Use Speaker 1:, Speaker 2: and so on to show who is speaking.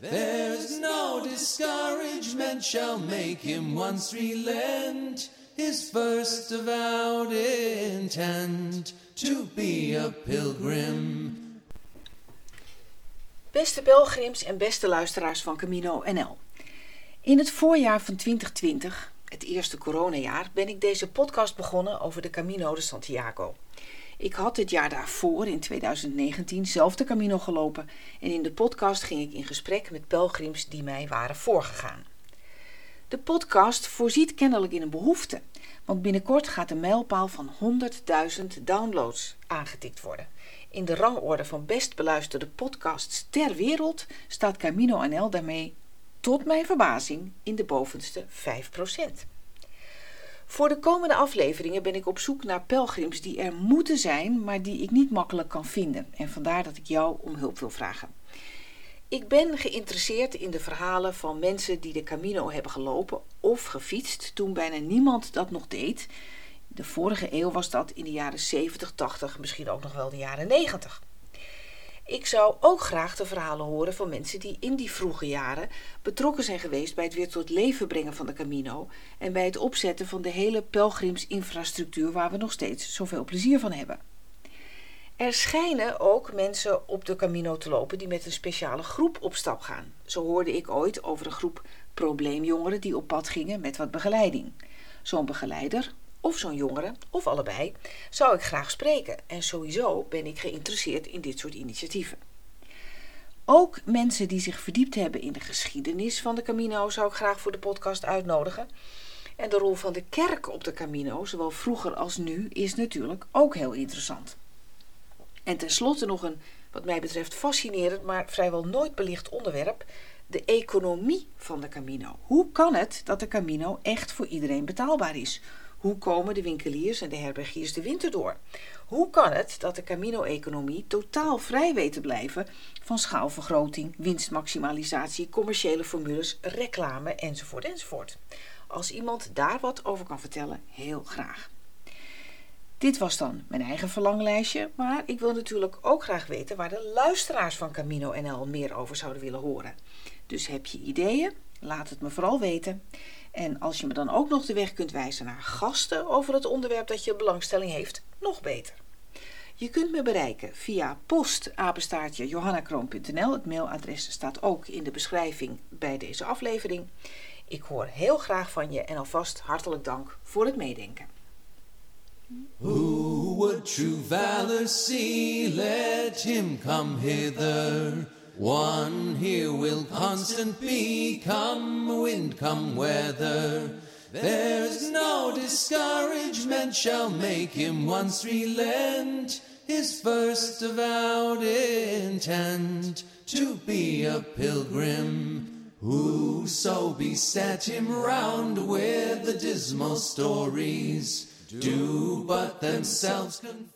Speaker 1: There's no discouragement shall make him once relent his first avowed intent to be a pilgrim.
Speaker 2: Beste pelgrims en beste luisteraars van Camino NL. In het voorjaar van 2020, het eerste coronajaar, ben ik deze podcast begonnen over de Camino de Santiago. Ik had het jaar daarvoor, in 2019, zelf de Camino gelopen en in de podcast ging ik in gesprek met pelgrims die mij waren voorgegaan. De podcast voorziet kennelijk in een behoefte, want binnenkort gaat de mijlpaal van 100.000 downloads aangetikt worden. In de rangorde van best beluisterde podcasts ter wereld staat Camino NL daarmee, tot mijn verbazing, in de bovenste 5%. Voor de komende afleveringen ben ik op zoek naar pelgrims die er moeten zijn, maar die ik niet makkelijk kan vinden. En vandaar dat ik jou om hulp wil vragen. Ik ben geïnteresseerd in de verhalen van mensen die de Camino hebben gelopen of gefietst toen bijna niemand dat nog deed. De vorige eeuw was dat in de jaren 70, 80, misschien ook nog wel de jaren 90. Ik zou ook graag de verhalen horen van mensen die in die vroege jaren betrokken zijn geweest bij het weer tot leven brengen van de Camino en bij het opzetten van de hele pelgrimsinfrastructuur waar we nog steeds zoveel plezier van hebben. Er schijnen ook mensen op de Camino te lopen die met een speciale groep op stap gaan. Zo hoorde ik ooit over een groep probleemjongeren die op pad gingen met wat begeleiding. Zo'n begeleider of zo'n jongere, of allebei, zou ik graag spreken. En sowieso ben ik geïnteresseerd in dit soort initiatieven. Ook mensen die zich verdiept hebben in de geschiedenis van de Camino zou ik graag voor de podcast uitnodigen. En de rol van de kerk op de Camino, zowel vroeger als nu, is natuurlijk ook heel interessant. En tenslotte nog een, wat mij betreft, fascinerend, maar vrijwel nooit belicht onderwerp: de economie van de Camino. Hoe kan het dat de Camino echt voor iedereen betaalbaar is? Hoe komen de winkeliers en de herbergiers de winter door? Hoe kan het dat de Camino-economie totaal vrij weet te blijven van schaalvergroting, winstmaximalisatie, commerciële formules, reclame enzovoort enzovoort? Als iemand daar wat over kan vertellen, heel graag. Dit was dan mijn eigen verlanglijstje, maar ik wil natuurlijk ook graag weten waar de luisteraars van Camino NL meer over zouden willen horen. Dus heb je ideeën? Laat het me vooral weten. En als je me dan ook nog de weg kunt wijzen naar gasten over het onderwerp dat je belangstelling heeft, nog beter. Je kunt me bereiken via postapenstaartje johannakroon.nl. Het mailadres staat ook in de beschrijving bij deze aflevering. Ik hoor heel graag van je en alvast hartelijk dank voor het meedenken.
Speaker 1: Would see? Him come hither. One here will constant be, come wind, come weather. There's no discouragement shall make him once relent his first avowed intent to be a pilgrim. Whoso beset him round with the dismal stories do but themselves confound.